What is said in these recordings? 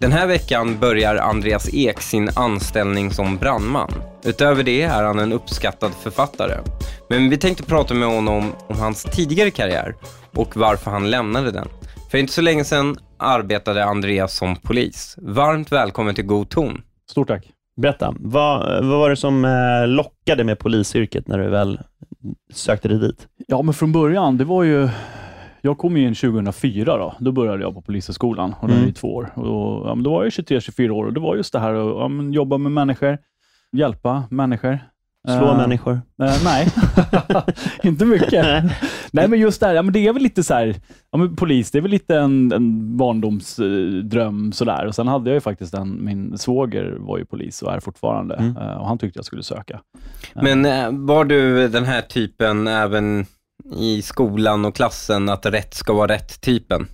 Den här veckan börjar Andreas Ek sin anställning som brandman. Utöver det är han en uppskattad författare. Men vi tänkte prata med honom om hans tidigare karriär och varför han lämnade den. För inte så länge sedan arbetade Andreas som polis. Varmt välkommen till God ton. Stort tack. Berätta, vad, vad var det som eh, lockade med polisyrket när du väl sökte dig dit? Ja, men från början, det var ju jag kom in 2004 då. Då började jag på Polishögskolan och mm. i två år. Och, ja, då var jag 23-24 år och det var just det här att ja, jobba med människor, hjälpa människor. Slå uh, människor? Uh, nej, inte mycket. nej, men just det här, ja, men det är väl lite så här, ja, men polis, det är väl lite en, en barndomsdröm sådär. Och sen hade jag ju faktiskt en, min svåger var ju polis och är fortfarande mm. uh, och han tyckte jag skulle söka. Men var du den här typen även i skolan och klassen att rätt ska vara rätt-typen?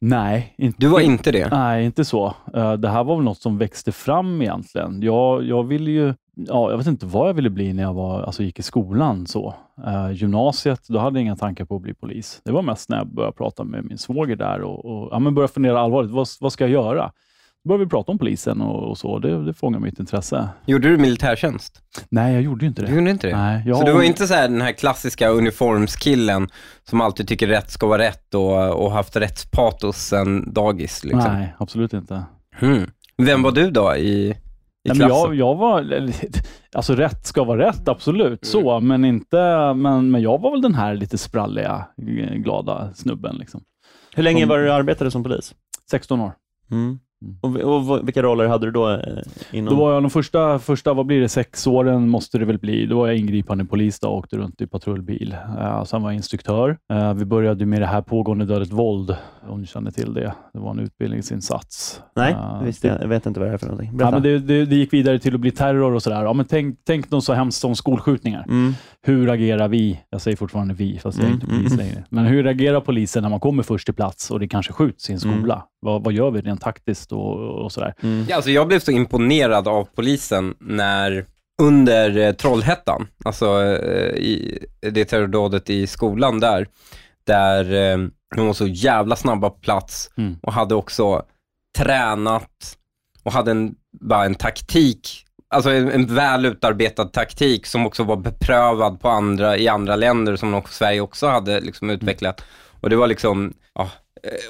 Nej. Inte, du var inte det? Nej, inte så. Det här var väl något som växte fram egentligen. Jag, jag ville ju, ja, jag vet inte vad jag ville bli när jag var, alltså gick i skolan. så. Uh, gymnasiet, då hade jag inga tankar på att bli polis. Det var mest när jag började prata med min svåger där och, och ja, men började fundera allvarligt. Vad, vad ska jag göra? började vi prata om polisen och, och så. Det, det fångade mitt intresse. Gjorde du militärtjänst? Nej, jag gjorde inte det. Du gjorde inte det? Nej, jag... Så du var inte så här, den här klassiska uniformskillen som alltid tycker rätt ska vara rätt och, och haft rättspatos sen dagis? Liksom. Nej, absolut inte. Hmm. Vem var du då i Nej, klassen? Jag, jag var, alltså rätt ska vara rätt, absolut mm. så, men inte, men, men jag var väl den här lite spralliga, glada snubben. Liksom. Hur länge var du arbetade som polis? 16 år. Mm. Mm. Och, och, vilka roller hade du då? Eh, inom... Då var jag de första, första, vad blir det, sex åren måste det väl bli. Då var jag ingripande polis och åkte runt i patrullbil. Uh, sen var jag instruktör. Uh, vi började med det här pågående dödligt våld, om ni känner till det. Det var en utbildningsinsats. Nej, uh, visst, jag, vet inte vad det är för någonting. Ja, men det, det, det, gick vidare till att bli terror och sådär. Ja, men tänk, tänk något så hemskt som skolskjutningar. Mm. Hur agerar vi? Jag säger fortfarande vi, fast jag är inte mm, polis mm. längre. Men hur agerar polisen när man kommer först till plats och det kanske skjuts i en skola? Mm. Vad, vad gör vi rent taktiskt och, och sådär? Mm. Ja, alltså jag blev så imponerad av polisen när under eh, Trollhättan, alltså eh, i det terrordådet i skolan där, där eh, de var så jävla snabba på plats mm. och hade också tränat och hade en, bara en taktik alltså en, en väl utarbetad taktik som också var beprövad på andra, i andra länder som också, Sverige också hade liksom utvecklat. Och det var liksom, ja, eh,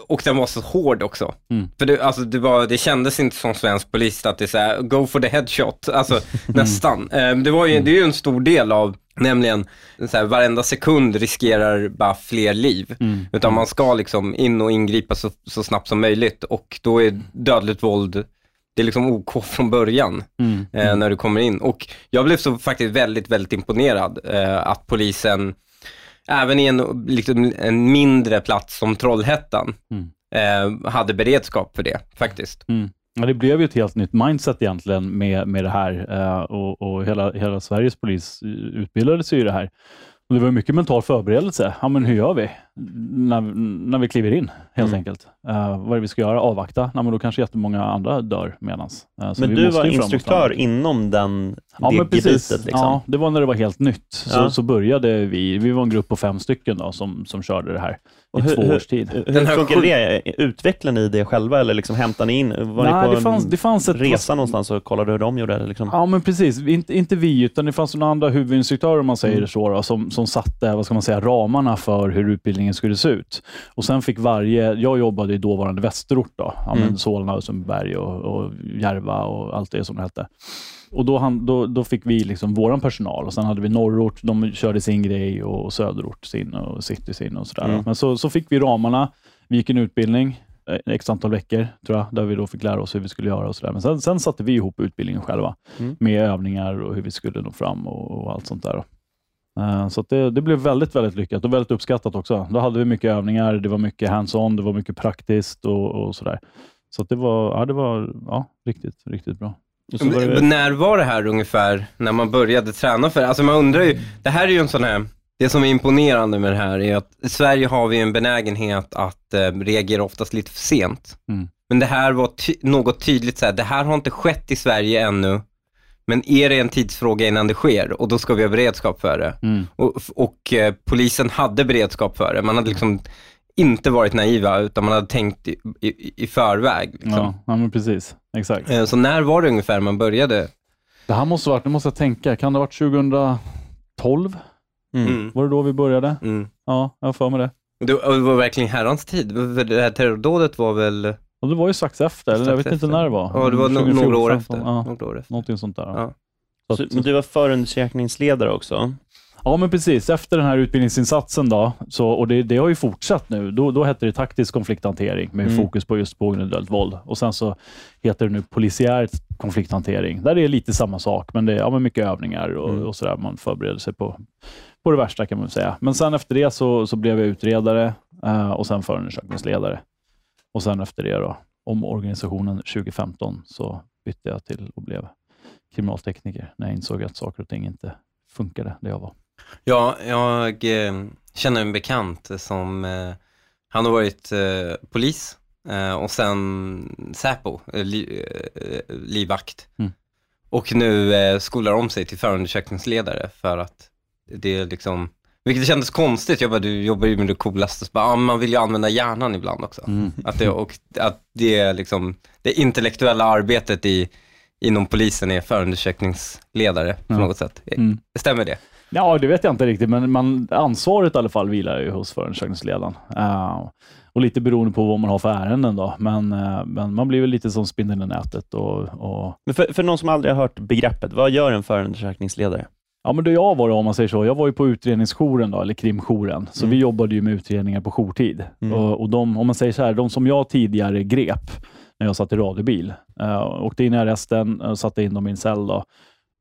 och den var så hård också. Mm. För det, alltså, det, var, det kändes inte som svensk polis att det är såhär, go for the headshot, alltså mm. nästan. Um, det, var ju, det är ju en stor del av, nämligen så här, varenda sekund riskerar bara fler liv. Mm. Utan man ska liksom in och ingripa så, så snabbt som möjligt och då är dödligt våld det är liksom OK från början mm. eh, mm. när du kommer in. Och jag blev så faktiskt väldigt, väldigt imponerad eh, att polisen, även i en, liksom, en mindre plats som Trollhättan, mm. eh, hade beredskap för det faktiskt. Mm. Ja, det blev ju ett helt nytt mindset egentligen med, med det här eh, och, och hela, hela Sveriges polis utbildades ju i det här. Och det var mycket mental förberedelse. Ja, men hur gör vi när, när vi kliver in helt mm. enkelt? Uh, vad är det vi ska göra? Avvakta? Ja, men då kanske jättemånga andra dör medans. Uh, men du var instruktör inom den, ja, det men precis. Liksom. Ja, det var när det var helt nytt. Ja. Så, så började vi. Vi var en grupp på fem stycken då, som, som körde det här i hur, två års tid. Hur, hur funkar det? Utvecklar ni det själva eller liksom hämtar ni in? Var Nej, ni på det fanns, det fanns en ett, resa någonstans och kollade hur de gjorde? Liksom? Ja, men precis. Inte, inte vi, utan det fanns några andra huvudinstruktörer, om man säger mm. så, då, som, som satte vad ska man säga, ramarna för hur utbildningen skulle se ut. Och Sen fick varje, jag jobbade i dåvarande Västerort, då, ja, mm. Solna, Sundbyberg och, och Järva och allt det som det hette. Och då, han, då, då fick vi liksom vår personal och sen hade vi norrort, de körde sin grej och söderort sin och city sin och sådär. Mm. Men så, så fick vi ramarna. Vi gick en utbildning, eh, x antal veckor tror jag, där vi då fick lära oss hur vi skulle göra och sådär. Men sen, sen satte vi ihop utbildningen själva mm. med övningar och hur vi skulle nå fram och, och allt sånt där. Uh, så det, det, blev väldigt, väldigt lyckat och väldigt uppskattat också. Då hade vi mycket övningar, det var mycket hands-on, det var mycket praktiskt och, och sådär. Så det var, ja, det var ja, riktigt, riktigt bra. Var det... När var det här ungefär, när man började träna för Alltså man undrar ju, det här är ju en sån här, det som är imponerande med det här är att i Sverige har vi en benägenhet att eh, reagera oftast lite för sent. Mm. Men det här var ty något tydligt så här, det här har inte skett i Sverige ännu, Men är det en tidsfråga innan det sker och då ska vi ha beredskap för det. Mm. Och, och eh, polisen hade beredskap för det. Man hade liksom inte varit naiva, utan man hade tänkt i, i, i förväg. Liksom. Ja, ja, men precis. Exakt. Eh, så när var det ungefär man började? Det här måste ha varit, nu måste jag tänka, kan det ha varit 2012? Mm. mm. Var det då vi började? Mm. Ja, jag har för mig det. Det var, det var verkligen herrans tid. Det här terrordådet var väl... Ja, det var ju strax efter, strax jag vet efter. inte när det var. Ja, det var 2014, några år efter. Ja, några år efter. Någonting sånt där. Ja. Så, men du var förundersökningsledare också? Ja, men precis. Efter den här utbildningsinsatsen då, så, och det, det har ju fortsatt nu. Då, då hette det taktisk konflikthantering med mm. fokus på just på individuellt våld. Och sen så heter det nu polisiär konflikthantering. Där det är lite samma sak, men det är ja, men mycket övningar och, mm. och sådär. Man förbereder sig på, på det värsta kan man säga. Men sen efter det så, så blev jag utredare uh, och sen förundersökningsledare. Och sen efter det då, om organisationen 2015 så bytte jag till och blev kriminaltekniker när jag insåg att saker och ting inte funkade där jag var. Ja, jag eh, känner en bekant som, eh, han har varit eh, polis och sen Säpo, li, livvakt. Mm. Och nu skolar om sig till förundersökningsledare för att det är liksom, vilket kändes konstigt, jag bara, du jobbar ju med det coolaste, så bara, ah, man vill ju använda hjärnan ibland också. Mm. Att det, och att det är liksom, det intellektuella arbetet i, inom polisen är förundersökningsledare på mm. något sätt. Mm. Stämmer det? Ja, det vet jag inte riktigt, men man, ansvaret i alla fall vilar ju hos förundersökningsledaren. Uh, och lite beroende på vad man har för ärenden då. Men, uh, men man blir väl lite som spindeln i nätet. Och, och... Men för, för någon som aldrig har hört begreppet, vad gör en förundersökningsledare? Ja, men det jag var då, om man säger så, jag var ju på utredningsjouren, då, eller krimjouren, så mm. vi jobbade ju med utredningar på jourtid. Mm. Och, och de, om man säger så här, de som jag tidigare grep när jag satt i radiobil, uh, åkte in i arresten och satte in dem i en cell. Då.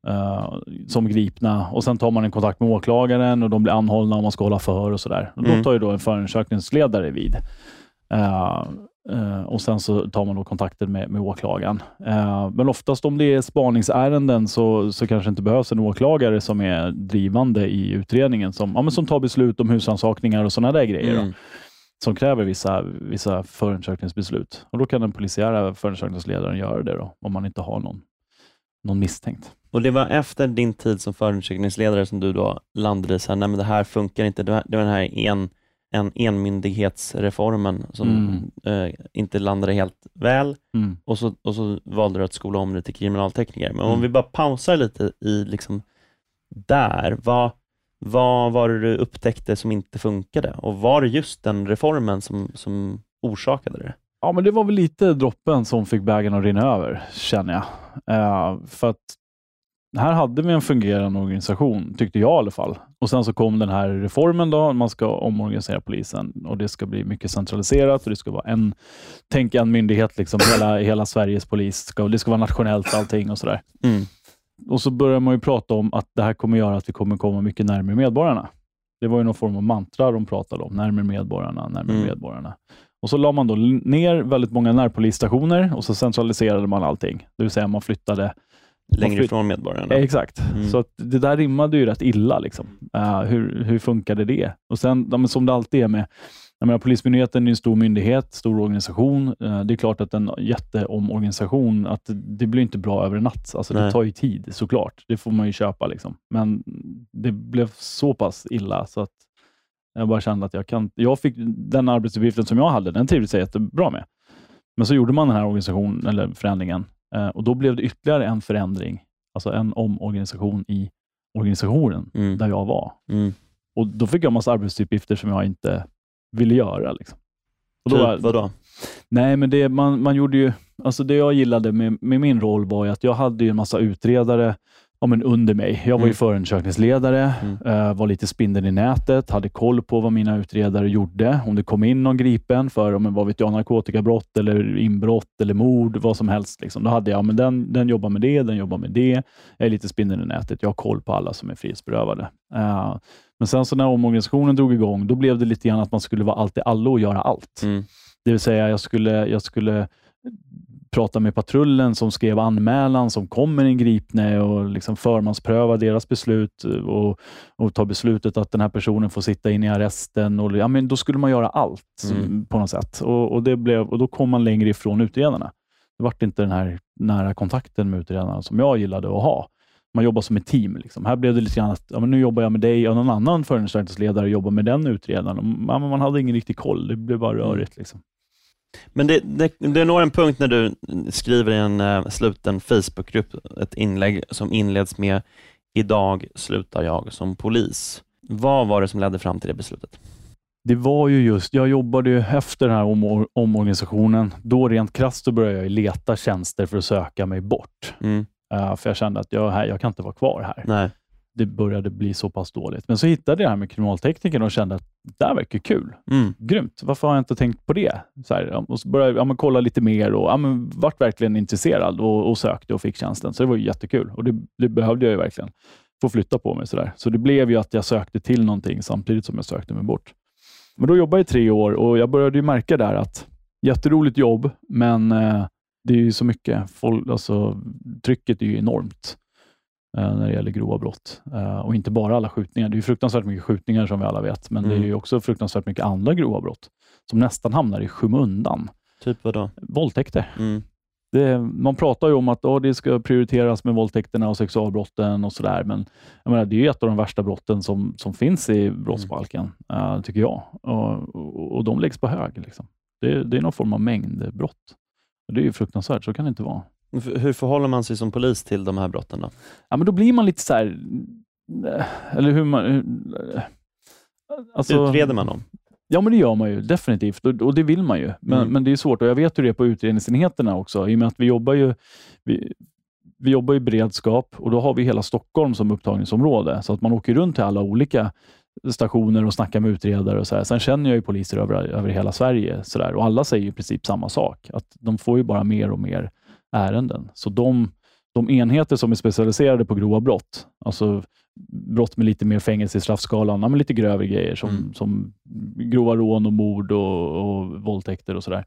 Uh, som gripna och sen tar man en kontakt med åklagaren och de blir anhållna om man ska hålla förhör och sådär. Mm. Då tar ju då en förundersökningsledare vid. Uh, uh, och Sen så tar man då kontakter med, med åklagaren. men oftast om det är spaningsärenden så, så kanske inte behövs en åklagare som är drivande i utredningen, som, ja, men som tar beslut om husrannsakningar och sådana där grejer. Mm. Då, som kräver vissa, vissa förundersökningsbeslut. Och Då kan den polisiära förundersökningsledaren göra det då, om man inte har någon, någon misstänkt. Och det var efter din tid som förundersökningsledare som du då landade i, men det här funkar inte. Det var, det var den här en, en enmyndighetsreformen som mm. eh, inte landade helt väl mm. och, så, och så valde du att skola om dig till kriminaltekniker. Men mm. om vi bara pausar lite i liksom där, vad, vad var det du upptäckte som inte funkade? Och var det just den reformen som, som orsakade det? Ja, men det var väl lite droppen som fick bägaren att rinna över, känner jag. Uh, för att här hade vi en fungerande organisation, tyckte jag i alla fall. Och Sen så kom den här reformen, då, man ska omorganisera polisen och det ska bli mycket centraliserat och det ska vara en, tänk en myndighet, liksom, hela, hela Sveriges polis. Ska, det ska vara nationellt allting och sådär. Mm. Och så börjar man ju prata om att det här kommer göra att vi kommer komma mycket närmare medborgarna. Det var ju någon form av mantra de pratade om, närmare medborgarna, närmare mm. medborgarna. Och så la man då ner väldigt många närpolisstationer och så centraliserade man allting. Det vill säga man flyttade Längre ifrån medborgarna. exakt. Mm. Så det där rimmade ju rätt illa. Liksom. Uh, hur, hur funkade det? Och sen, ja, som det alltid är med jag menar, Polismyndigheten är en stor myndighet, stor organisation. Uh, det är klart att en jätteomorganisation, att det blir inte bra över en natt. Alltså, det tar ju tid såklart. Det får man ju köpa. Liksom. Men det blev så pass illa så att jag bara kände att jag kan. Jag fick den arbetsuppgiften som jag hade, den trivdes jag jättebra med. Men så gjorde man den här organisationen, eller förändringen Eh, och Då blev det ytterligare en förändring, alltså en omorganisation i organisationen mm. där jag var. Mm. Och Då fick jag massa arbetsuppgifter som jag inte ville göra. Liksom. Och då typ, var, vadå? Nej, men det, man, man gjorde ju, alltså det jag gillade med, med min roll var att jag hade en massa utredare ja, men under mig. Jag var ju mm. förundersökningsledare, mm. uh, var lite spindeln i nätet, hade koll på vad mina utredare gjorde. Om det kom in någon gripen för om, vad vet jag, narkotikabrott, eller inbrott eller mord, vad som helst. Liksom. Då hade jag, men den, den jobbar med det, den jobbar med det. Jag är lite spindeln i nätet. Jag har koll på alla som är frihetsberövade. Uh, men sen så när omorganisationen drog igång, då blev det lite grann att man skulle vara allt i allo och göra allt. Mm. Det vill säga, jag skulle, jag skulle prata med patrullen som skrev anmälan som kommer en gripne och liksom förmanspröva deras beslut och, och ta beslutet att den här personen får sitta in i arresten. Och, ja, men då skulle man göra allt mm. på något sätt och, och, det blev, och då kom man längre ifrån utredarna. Det var inte den här nära kontakten med utredarna som jag gillade att ha. man jobbar som ett team. Liksom. Här blev det lite grann att ja, men nu jobbar jag med dig och någon annan förundersökningsledare jobbar med den utredaren. Man, man hade ingen riktig koll. Det blev bara rörigt. Liksom. Men det, det, det når en punkt när du skriver i en uh, sluten Facebookgrupp ett inlägg som inleds med ”Idag slutar jag som polis”. Vad var det som ledde fram till det beslutet? Det var ju just, jag jobbade ju efter den här om, omorganisationen. Då rent krasst började jag leta tjänster för att söka mig bort. Mm. Uh, för jag kände att jag, här, jag kan inte vara kvar här. Nej. Det började bli så pass dåligt. Men så hittade jag det här med kriminaltekniker och kände att det här verkar kul. Mm. Grymt. Varför har jag inte tänkt på det? Så här, och så började jag ja, kolla lite mer och ja, men, vart verkligen intresserad och, och sökte och fick tjänsten. Så det var ju jättekul och det, det behövde jag ju verkligen få flytta på mig. Så, där. så det blev ju att jag sökte till någonting samtidigt som jag sökte mig bort. Men då jobbade jag i tre år och jag började ju märka där att jätteroligt jobb, men eh, det är ju så mycket. Folk, alltså, trycket är ju enormt när det gäller grova brott. Eh, och inte bara alla skjutningar. Det är fruktansvärt mycket skjutningar som vi alla vet, men mm. det är också fruktansvärt mycket andra grova brott som nästan hamnar i skymundan. Typ vad då? Våldtäkter. Mm. Det, man pratar ju om att oh, det ska prioriteras med våldtäkterna och sexualbrotten och sådär, men menar, det är ju ett av de värsta brotten som, som finns i brottsbalken, mm. uh, tycker jag. Och, och, och, de läggs på hög. Liksom. Det, det är någon form av mängdbrott. Det är ju fruktansvärt, så kan det inte vara. Hur förhåller man sig som polis till de här brotten? Då, ja, men då blir man lite så här, eller hur man... Alltså, Utreder man dem? Ja, men det gör man ju definitivt och, och det vill man ju. Men, mm. men det är svårt och jag vet hur det är på utredningsenheterna också i och med att vi jobbar ju vi, vi jobbar i beredskap och då har vi hela Stockholm som upptagningsområde så att man åker runt till alla olika stationer och snackar med utredare och så här. Sen känner jag ju poliser över, över hela Sverige så där, och alla säger i princip samma sak, att de får ju bara mer och mer ärenden. Så de, de enheter som är specialiserade på grova brott, alltså brott med lite mer fängelse i straffskalan, men lite grövre grejer som, mm. som grova rån och mord och, och våldtäkter och sådär.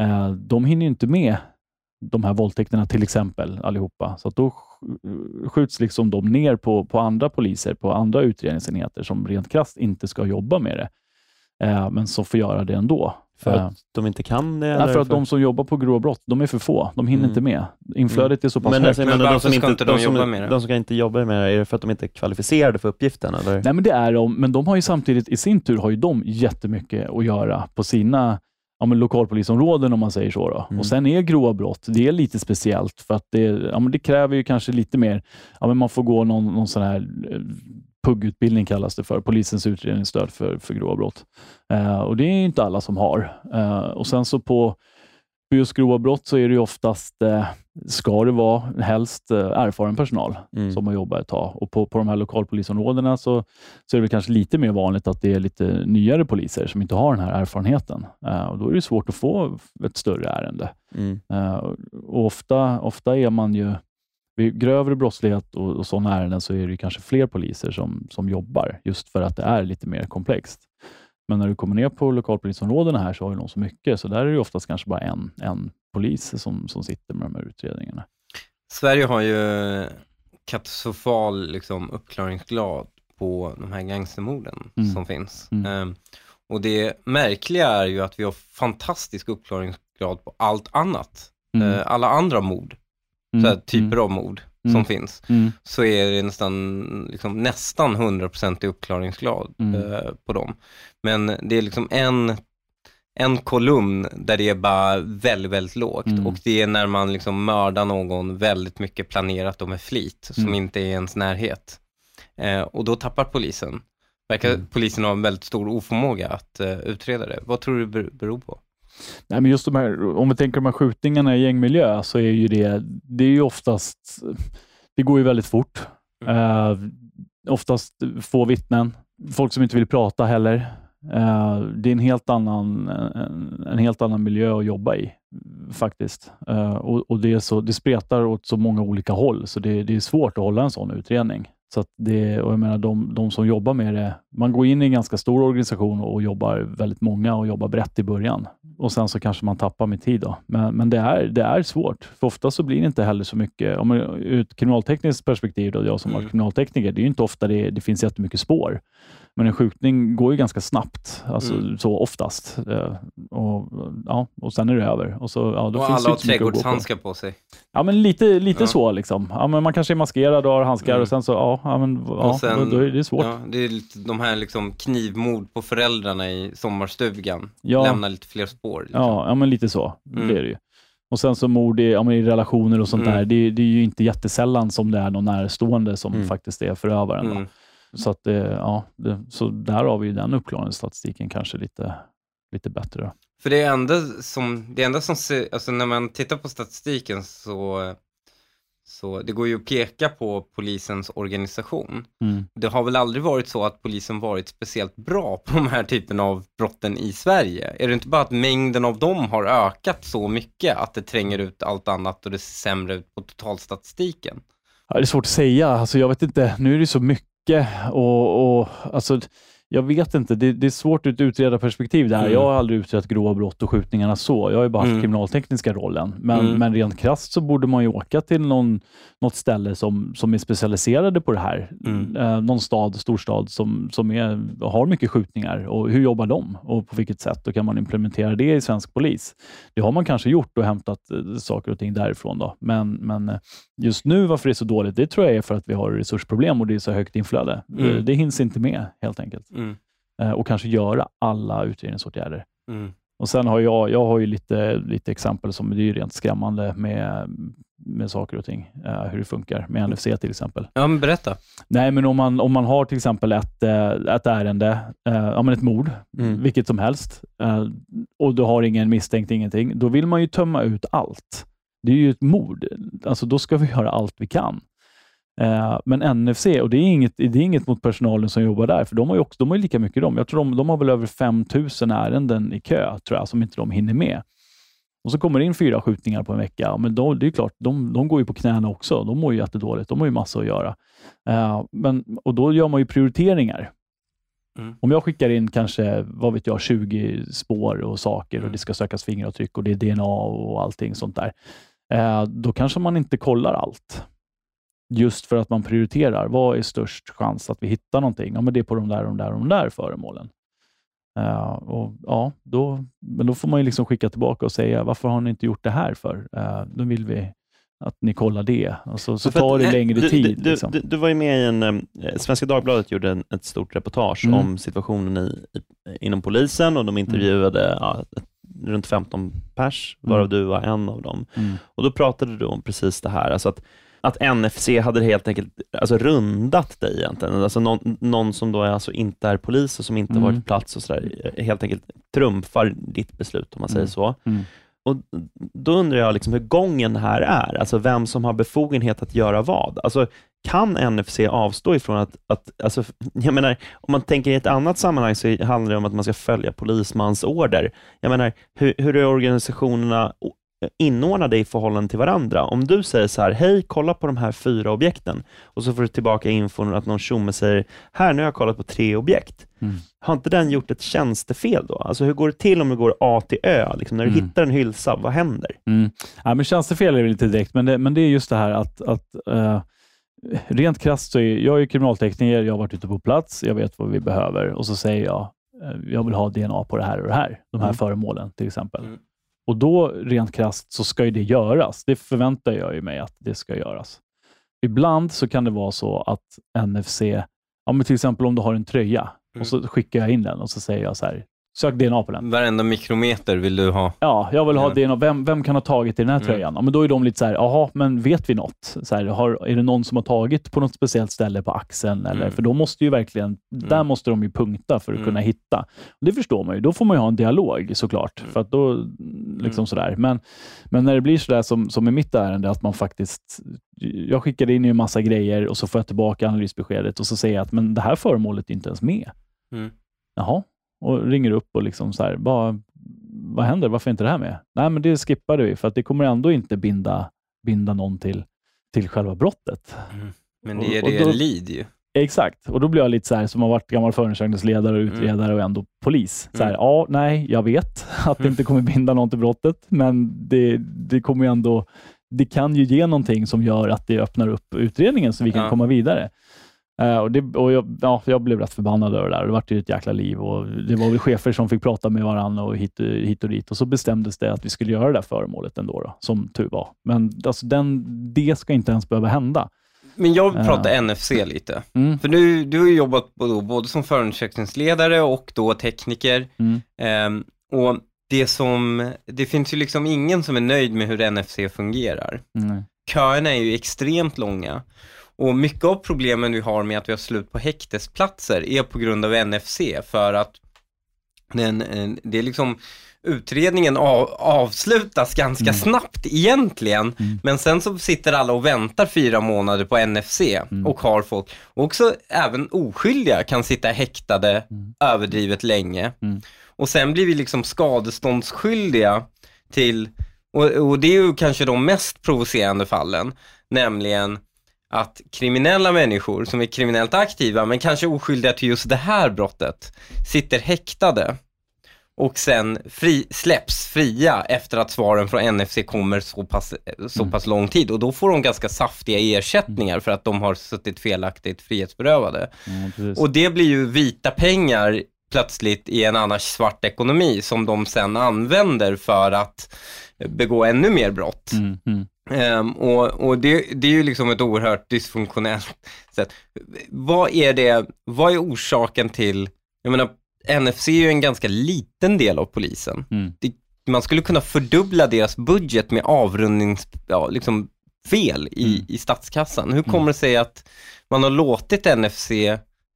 Eh, de hinner inte med de här våldtäkterna till exempel allihopa. Så då skjuts liksom de ner på, på andra poliser, på andra utredningsenheter som rent krasst inte ska jobba med det, eh, men som får göra det ändå. För att de inte kan det? Nej, för att för... de som jobbar på grova brott, de är för få. De hinner mm. inte med. Inflödet är så pass men, högt. Men, men de som inte, inte de, jobba med det? De som inte jobba med det, är det för att de inte är kvalificerade för uppgiften? Eller? Nej, men det är de, men de har ju samtidigt i sin tur har ju de jättemycket att göra på sina ja, men lokalpolisområden om man säger så. Då. Mm. Och Sen är grova brott, det är lite speciellt för att det, ja, men det kräver ju kanske lite mer, ja, men man får gå någon, någon sån här eh, PUG-utbildning kallas det för, polisens utredningsstöd för, för grova brott. Uh, och Det är inte alla som har. Uh, och Sen så på, på just grova brott så är det oftast, uh, ska det vara helst erfaren personal mm. som har jobbat ett tag. Och på, på de här lokalpolisområdena så, så är det kanske lite mer vanligt att det är lite nyare poliser som inte har den här erfarenheten. och Då är det svårt att få ett större ärende. Mm. och ofta, ofta är man ju vid grövre brottslighet och, och sådana ärenden så är det kanske fler poliser som, som jobbar, just för att det är lite mer komplext. Men när du kommer ner på lokalpolisområdena här så har de så mycket, så där är det oftast kanske bara en, en polis som, som sitter med de här utredningarna. Sverige har ju katastrofal liksom, uppklaringsgrad på de här gangstermorden mm. som finns. Mm. Um, och det märkliga är ju att vi har fantastisk uppklaringsgrad på allt annat. Mm. Uh, alla andra mord mm. så typer mm. av mord som mm. finns, mm. så är det nästan, liksom, nästan 100% uppklaringsgrad mm. eh, på dem. Men det är liksom en, en kolumn där det är bara väldigt, väldigt lågt mm. och det är när man liksom mördar någon väldigt mycket planerat och med flit som inte är i ens närhet. Eh, och då tappar polisen. Verkar polisen ha en väldigt stor oförmåga att eh, utreda det. Vad tror du det beror på? Nej, men just de här, om vi tänker de här skjutningarna i gängmiljö så är ju det, det är ju oftast, det går ju väldigt fort. Uh, oftast få vittnen, folk som inte vill prata heller. Uh, det är en helt, annan, en, en, helt annan miljö att jobba i faktiskt. Uh, och, och, det, är så, det spretar åt så många olika håll, så det, det är svårt att hålla en sån utredning. Så det, och jag menar, de, de, som jobbar med det, man går in i en ganska stor organisation och jobbar väldigt många och jobbar brett i början och sen så kanske man tappar med tid. Då. Men, men det, är, det är svårt, för ofta så blir det inte heller så mycket. Om man, ur ett kriminaltekniskt perspektiv, då, jag som Mm. var kriminaltekniker, det är ju inte ofta det, det finns jättemycket spår. Men en skjutning går ju ganska snabbt, alltså, Mm. så oftast. Eh, och, ja, och sen är det över. Och, så, ja, då Och finns alla har gå på. trädgårdshandskar på sig. Ja, men lite, lite Ja. så. Liksom. Ja, men man kanske är maskerad och har handskar Mm. och sen så, ja, ja, men, ja Och sen- då är det svårt. Ja, det är de här liksom knivmord på föräldrarna i sommarstugan. Ja. Lämnar lite fler spår. Liksom. Ja, ja men lite så Mm. blir det ju. Och sen så mord i, ja, i relationer och sånt Mm. där, det, det är ju inte jättesällan som det är någon närstående som Mm. faktiskt är förövaren. Mm. Så, att, det, ja, det, så där har vi ju den uppklarningsstatistiken kanske lite, lite bättre. För det enda som, det enda som ser, alltså när man tittar på statistiken så, så det går ju att peka på polisens organisation. Mm. Det har väl aldrig varit så att polisen varit speciellt bra på de här typen av brotten i Sverige? Är det inte bara att mängden av dem har ökat så mycket att det tränger ut allt annat och det ser sämre ut på totalstatistiken? Ja, det är svårt att säga. Alltså, jag vet inte. Nu är det så mycket och, och alltså, jag vet inte. Det, det är svårt ur ett utredarperspektiv där. Mm. Jag har aldrig utrett grova brott och skjutningarna så. Jag har ju bara haft Mm. kriminaltekniska rollen. Men, Mm. men rent krasst så borde man ju åka till någon, något ställe som, som är specialiserade på det här. Mm. Eh, någon stad, storstad som, som är, har mycket skjutningar. Och hur jobbar de och på vilket sätt? Då kan man implementera det i svensk polis. Det har man kanske gjort och hämtat eh, saker och ting därifrån. Då. Men, men eh, just nu varför det är så dåligt, det tror jag är för att vi har resursproblem och det är så högt inflöde. Mm. Det, det hinns inte med helt enkelt. Mm. Eh, och kanske göra alla utredningsåtgärder. Mm. Och Sen har jag, jag har ju lite, lite exempel som det är rent skrämmande med, med saker och ting. eh, hur det funkar med NFC till exempel. Ja, men berätta. Nej, men om man, om man har till exempel ett, eh, ett ärende, eh, ja, men ett mord, Mm. vilket som helst, eh, och du har ingen misstänkt, ingenting, då vill man ju tömma ut allt. Det är ju ett mord. Alltså, då ska vi göra allt vi kan. Eh, Men NFC, och det är, inget, det är inget mot personalen som jobbar där, för de har ju, också, de har lika mycket de. Jag tror de, de har väl över 5000 ärenden i kö, tror jag, som inte de hinner med. Och så kommer det in fyra skjutningar på en vecka. Men då, det är klart, de, de går ju på knäna också. De mår ju jättedåligt. De har ju massor att göra. Eh, men, och då gör man ju prioriteringar. Mm. Om jag skickar in kanske, vad vet jag, 20 spår och saker och Mm. det ska sökas fingeravtryck och det är DNA och allting sånt där. Eh, då kanske man inte kollar allt. Just för att man prioriterar. Vad är störst chans att vi hittar någonting? Ja, men det är på de där och de där de där föremålen. Eh, och, ja, då, men då får man ju liksom skicka tillbaka och säga, varför har ni inte gjort det här för? Uh, då vill vi att ni kollar det. Och så, tar det eh, längre du, tid. Du, liksom. du, du var ju med i en, eh, Svenska Dagbladet gjorde en, ett stort reportage Mm. om situationen i, i, inom polisen och de intervjuade ja, ett- runt 15 pers, varav Mm. du var en av dem. Mm. Och Då pratade du om precis det här, alltså att, att NFC hade helt enkelt alltså rundat dig egentligen. Alltså någon, någon som då är alltså inte är polis och som inte Mm. varit på plats och sådär, helt enkelt trumfar ditt beslut om man säger Mm. så. Mm. Och Då undrar jag liksom hur gången här är, alltså vem som har befogenhet att göra vad. Alltså, kan NFC avstå ifrån att, att alltså, jag menar, om man tänker i ett annat sammanhang så handlar det om att man ska följa polismans order. Jag menar, hur, hur är organisationerna inordnade i förhållande till varandra? Om du säger så här, hej, kolla på de här fyra objekten och så får du tillbaka infon att någon tjomme säger, här, nu har jag kollat på tre objekt. Mm. Har inte den gjort ett tjänstefel då? Alltså hur går det till om du går A till Ö? Liksom, när du Mm. hittar en hylsa, vad händer? Mm. Ja, men tjänstefel är väl inte direkt, men det, men det är just det här att, att eh, rent krasst så är jag är kriminaltekniker, jag har varit ute på plats, jag vet vad vi behöver och så säger jag, eh, jag vill ha DNA på det här och det här, de här Mm. föremålen till exempel. Och då rent krasst så ska ju det göras. Det förväntar jag ju mig att det ska göras. Ibland så kan det vara så att NFC, ja, men till exempel om du har en tröja Mm. och så skickar jag in den och så säger jag så här, sök DNA på den. Varenda mikrometer vill du ha. Ja, jag vill ha. DNA. Vem, vem kan ha tagit i den här Mm. tröjan? Ja, men då är de lite så här, jaha, men vet vi något? Så här, har, är det någon som har tagit på något speciellt ställe på axeln? Eller, Mm. För då måste ju verkligen, där måste de ju punkta för att Mm. kunna hitta. Det förstår man ju. Då får man ju ha en dialog såklart. Mm. För att då, liksom Mm. sådär. Men, men när det blir sådär som, som i mitt ärende, att man faktiskt, jag skickade in en massa grejer och så får jag tillbaka analysbeskedet och så säger jag att men det här föremålet är inte ens med. Mm. Jaha, och ringer upp och liksom så här, vad, vad händer? Varför är inte det här med? Nej, men det skippade vi för att det kommer ändå inte binda, binda någon till, till själva brottet. Men Och- det och det då- lid ju. Exakt, och då blir jag lite så här, som har varit gammal förundersökningsledare och utredare och ändå polis. Så här, Mm. Ja, nej, jag vet att det inte kommer binda någon till brottet, men det, det kommer ändå det kan ju ge någonting som gör att det öppnar upp utredningen så vi kan Ja. komma vidare. Eh, och det, och jag, ja, jag blev rätt förbannad över det där. Det vart ju ett jäkla liv och det var väl chefer som fick prata med varandra och hit, hit och dit och så bestämdes det att vi skulle göra det där föremålet ändå, då, som tur var. Men alltså, den, det ska inte ens behöva hända. Men jag vill prata Ja. NFC lite. Mm. För du, du har ju jobbat både, både som förundersökningsledare och då tekniker. Mm. Ehm, och det som, det finns ju liksom ingen som är nöjd med hur NFC fungerar. Mm. Köerna är ju extremt långa. Och mycket av problemen vi har med att vi har slut på häktesplatser är på grund av NFC för att den, eh, det är liksom utredningen av, avslutas ganska Mm. snabbt egentligen. Mm. Men sen så sitter alla och väntar fyra månader på NFC Mm. och har folk. Och också även oskyldiga kan sitta häktade Mm. överdrivet länge. Mm. Och sen blir vi liksom skadeståndsskyldiga till, och, och det är ju kanske de mest provocerande fallen, nämligen att kriminella människor som är kriminellt aktiva men kanske oskyldiga till just det här brottet sitter häktade och sen fri, släpps fria efter att svaren från NFC kommer så pass, så Mm. pass lång tid och då får de ganska saftiga ersättningar för att de har suttit felaktigt frihetsberövade. Mm. Och det blir ju vita pengar plötsligt i en annars svart ekonomi som de sen använder för att begå ännu mer brott. Mm, mm. Ehm, och och det, det är ju liksom ett oerhört dysfunktionellt sätt. Vad är det, vad är orsaken till, jag menar NFC är ju en ganska liten del av polisen. Mm. Man skulle kunna fördubbla deras budget med avrundnings, ja, liksom fel i, Mm. i statskassan. Hur kommer det sig att man har låtit NFC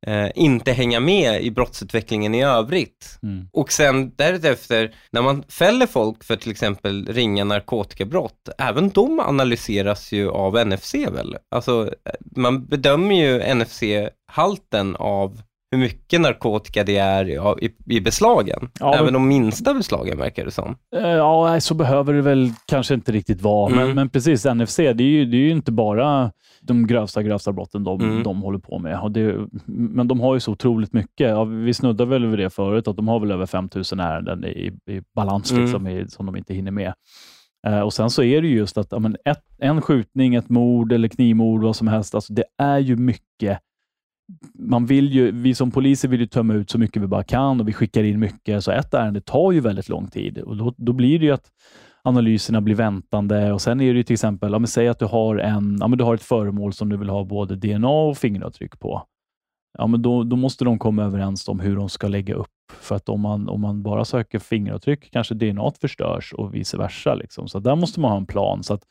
eh, inte hänga med i brottsutvecklingen i övrigt? Mm. Och sen därefter, när man fäller folk för till exempel ringa narkotikabrott, även de analyseras ju av NFC väl? Alltså, eh, man bedömer ju NFC-halten av hur mycket narkotika det är i, i, i beslagen. Ja, även men- de minsta beslagen verkar det som. Eh, Ja, så behöver det väl kanske inte riktigt vara. Mm. Men, men precis, NFC, det är, ju, det är ju inte bara de grövsta, grövsta brotten de, Mm. de håller på med. Det, men de har ju så otroligt mycket. Ja, vi snuddade väl vid det förut, att de har väl över 5000 ärenden i, i balans Mm. liksom, i, som de inte hinner med. Eh, och Sen så är det ju just att ja, men ett, en skjutning, ett mord eller knivmord, vad som helst, alltså, det är ju mycket man vill ju, vi som poliser vill ju tömma ut så mycket vi bara kan och vi skickar in mycket, så ett ärende tar ju väldigt lång tid och då, då blir det ju att analyserna blir väntande och sen är det ju till exempel, ja, men säg att du har, en, ja, men du har ett föremål som du vill ha både DNA och fingeravtryck på. Ja, men då, då måste de komma överens om hur de ska lägga upp. För att om man, om man bara söker fingeravtryck kanske DNA förstörs och vice versa. Liksom. Så där måste man ha en plan. Så att,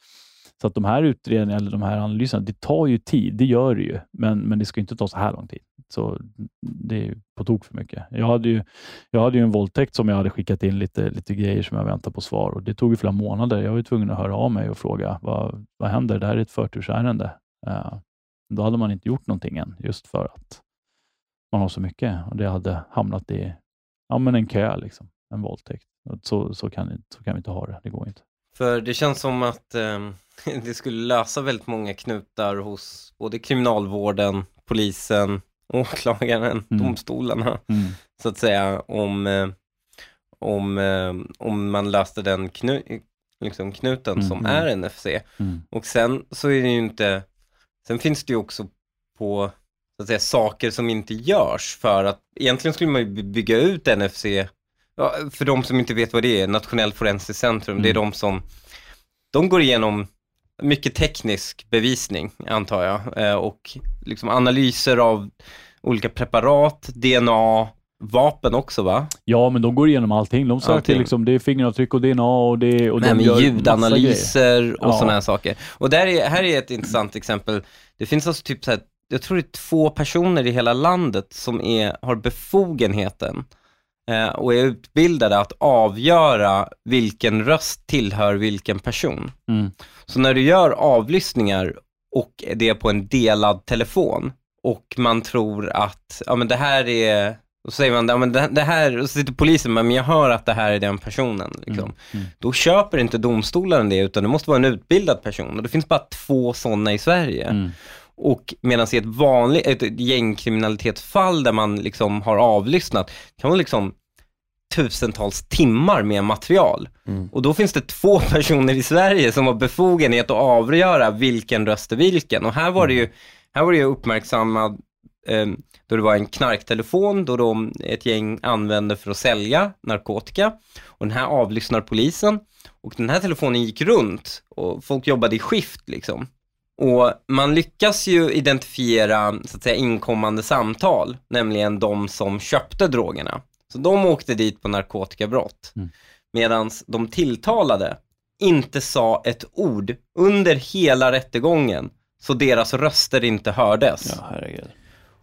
så att de här utredningarna eller de här analyserna, det tar ju tid. Det gör det ju, men, men det ska inte ta så här lång tid. Så det är på tok för mycket. Jag hade ju, jag hade ju en våldtäkt som jag hade skickat in lite, lite grejer som jag väntar på svar och det tog ju flera månader. Jag var ju tvungen att höra av mig och fråga vad, vad händer? Det här är ett förtursärende. Uh, då hade man inte gjort någonting än, just för att man har så mycket och det hade hamnat i ja, men en kö, liksom, en våldtäkt. Så, så, kan, så kan vi inte ha det. Det går inte. För det känns som att eh, det skulle lösa väldigt många knutar hos både kriminalvården, polisen, åklagaren, Mm. domstolarna, Mm. så att säga, om, eh, om, eh, om man löste den knu, liksom knuten Mm, som mm. är NFC. Mm. Och sen så är det ju inte, sen finns det ju också på, så att säga, saker som inte görs för att egentligen skulle man ju by- bygga ut NFC, ja, för de som inte vet vad det är, Nationellt forensiskt centrum, det är Mm. de som, de går igenom mycket teknisk bevisning, antar jag, eh, och liksom analyser av olika preparat, DNA, vapen också va? Ja, men de går igenom allting. De söker Allting. liksom, det är fingeravtryck och DNA och det och Nej, de gör ljudanalyser och Ja. sådana här saker. Och där är, här är ett intressant exempel. Det finns alltså typ så här, jag tror det är två personer i hela landet som är, har befogenheten och är utbildade att avgöra vilken röst tillhör vilken person. Mm. Så när du gör avlyssningar och det är på en delad telefon och man tror att, ja men det här är, så säger man, ja men det, det här, och så sitter polisen, men jag hör att det här är den personen. Liksom. Mm. Mm. Då köper inte domstolen det, utan det måste vara en utbildad person. Och det finns bara två sådana i Sverige. Och medan i ett vanligt, ett gängkriminalitetsfall där man liksom har avlyssnat, kan man liksom tusentals timmar med material. Mm. Och då finns det två personer i Sverige som har befogenhet att avgöra vilken röst är vilken. Och här var det ju, här var det ju uppmärksammad eh, då det var en knarktelefon då de, ett gäng använde för att sälja narkotika. Och den här avlyssnar polisen och den här telefonen gick runt och folk jobbade i skift liksom. Och man lyckas ju identifiera så att säga inkommande samtal, nämligen de som köpte drogerna. Så de åkte dit på narkotikabrott. Mm. Medan de tilltalade inte sa ett ord under hela rättegången, så deras röster inte hördes. Ja, herregud.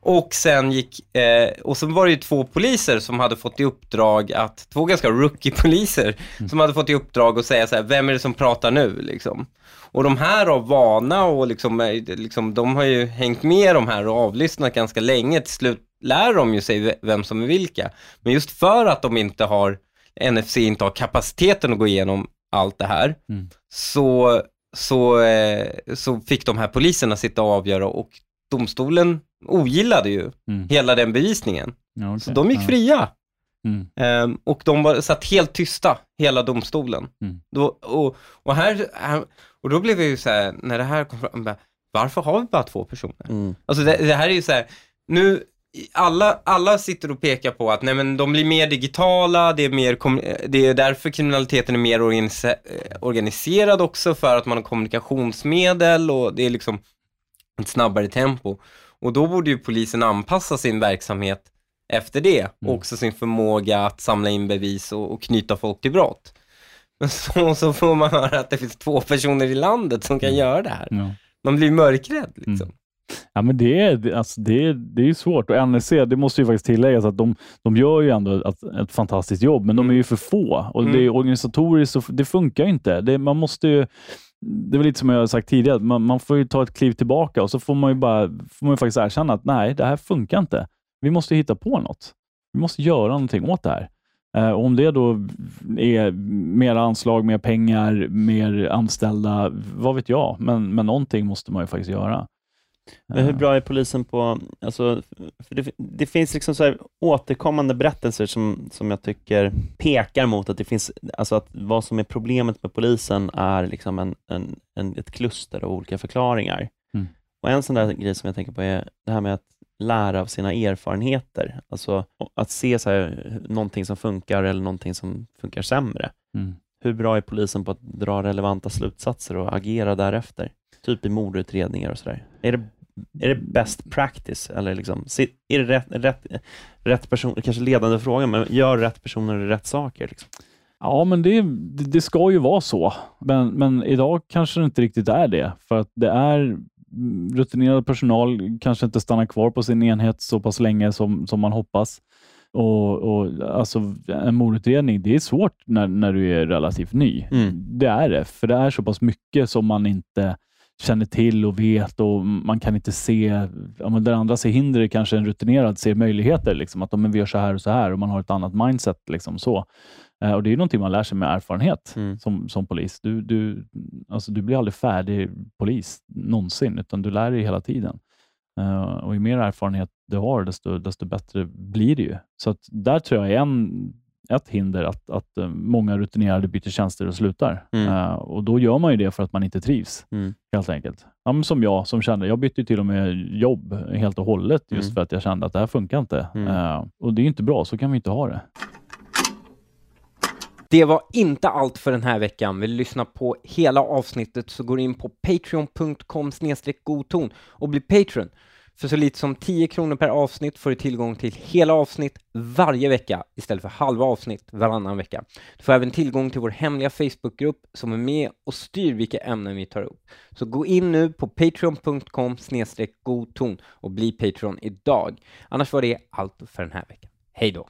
Och sen gick, eh, och sen var det ju två poliser som hade fått i uppdrag att, två ganska rookie-poliser, som hade fått i uppdrag att säga så här, vem är det som pratar nu liksom? Och de här av vana och liksom, eh, liksom, de har ju hängt med de här och avlyssnat ganska länge, till slut lär de ju sig ve- vem som är vilka. Men just för att de inte har, NFC inte har kapaciteten att gå igenom allt det här, Mm. så, så, eh, så fick de här poliserna sitta och avgöra och domstolen ogillade ju Mm. hela den bevisningen. Ja, okej. Så de gick fria. Mm. Ehm, och de var, satt helt tysta, hela domstolen. Mm. Då, och, och, här, här, och då blev jag ju så här, när det här kom fram, bara, varför har vi bara två personer? Mm. Alltså det, det här är ju så här, nu, alla, alla sitter och pekar på att nej men de blir mer digitala, det är, mer, kom- det är därför kriminaliteten är mer organise, eh, organiserad också, för att man har kommunikationsmedel och det är liksom ett snabbare tempo. Och då borde ju polisen anpassa sin verksamhet efter det, och Mm. också sin förmåga att samla in bevis och, och knyta folk till brott. Men så, så får man höra att det finns två personer i landet som kan Mm. göra det här. Ja. Man blir mörkrädd liksom. Mm. Ja, men det är, alltså det, är, det är svårt och NSC, det måste ju faktiskt tilläggas att de, de gör ju ändå ett, ett fantastiskt jobb, men de är ju för få och Mm. det är organisatoriskt, så det funkar ju inte. Det, man måste ju, det är väl lite som jag har sagt tidigare, man, man får ju ta ett kliv tillbaka och så får man ju bara får man ju faktiskt erkänna att nej, det här funkar inte. Vi måste hitta på något. Vi måste göra någonting åt det här. Eh, och om det då är mer anslag, mer pengar, mer anställda, vad vet jag, men, men någonting måste man ju faktiskt göra. Men hur Eh, bra är polisen på, alltså, det, det finns liksom så återkommande berättelser som, som jag tycker pekar mot att det finns, alltså att vad som är problemet med polisen är liksom en, en, en, ett kluster av olika förklaringar. Mm. Och En sån där grej som jag tänker på är det här med att lära av sina erfarenheter. Alltså att se så här, någonting som funkar eller någonting som funkar sämre. Mm. Hur bra är polisen på att dra relevanta slutsatser och agera därefter? Typ i mordutredningar och sådär. Är det, är det best practice? Eller liksom, är det rätt, rätt, rätt person, kanske ledande fråga, men gör rätt personer rätt saker? Liksom? Ja, men det, det det ska ju vara så. Men, men idag kanske det inte riktigt är det. För att det är mm, rutinerad personal kanske inte stannar kvar på sin enhet så pass länge som, som man hoppas. Och, och alltså, En mordutredning, det är svårt när, när du är relativt ny. Mm. Det är det, för det är så pass mycket som man inte känner till och vet och man kan inte se, ja, men där andra ser hinder kanske en rutinerad ser möjligheter. Liksom, att men vi gör så här och så här och man har ett annat mindset. Liksom, så. Eh, och Det är någonting man lär sig med erfarenhet Mm. som, som polis. Du, du, alltså, du blir aldrig färdig polis någonsin, utan du lär dig hela tiden. Eh, och ju mer erfarenhet du har, desto, desto bättre blir det ju. Så att där tror jag är en, ett hinder att, att eh, många rutinerade byter tjänster och slutar. Mm. Eh, och Då gör man ju det för att man inte trivs, Mm. helt enkelt. Ja, men som jag, som kände, jag bytte till och med jobb helt och hållet just Mm. för att jag kände att det här funkar inte. Eh, och det är inte bra, så kan vi inte ha det. Det var inte allt för den här veckan. Vill du lyssna på hela avsnittet så går in på patreon.com godton och bli Patreon. För så lite som 10 kronor per avsnitt får du tillgång till hela avsnitt varje vecka istället för halva avsnitt varannan vecka. Du får även tillgång till vår hemliga Facebookgrupp som är med och styr vilka ämnen vi tar upp. Så gå in nu på patreon.com godton och bli Patreon idag. Annars var det allt för den här veckan. Hej då!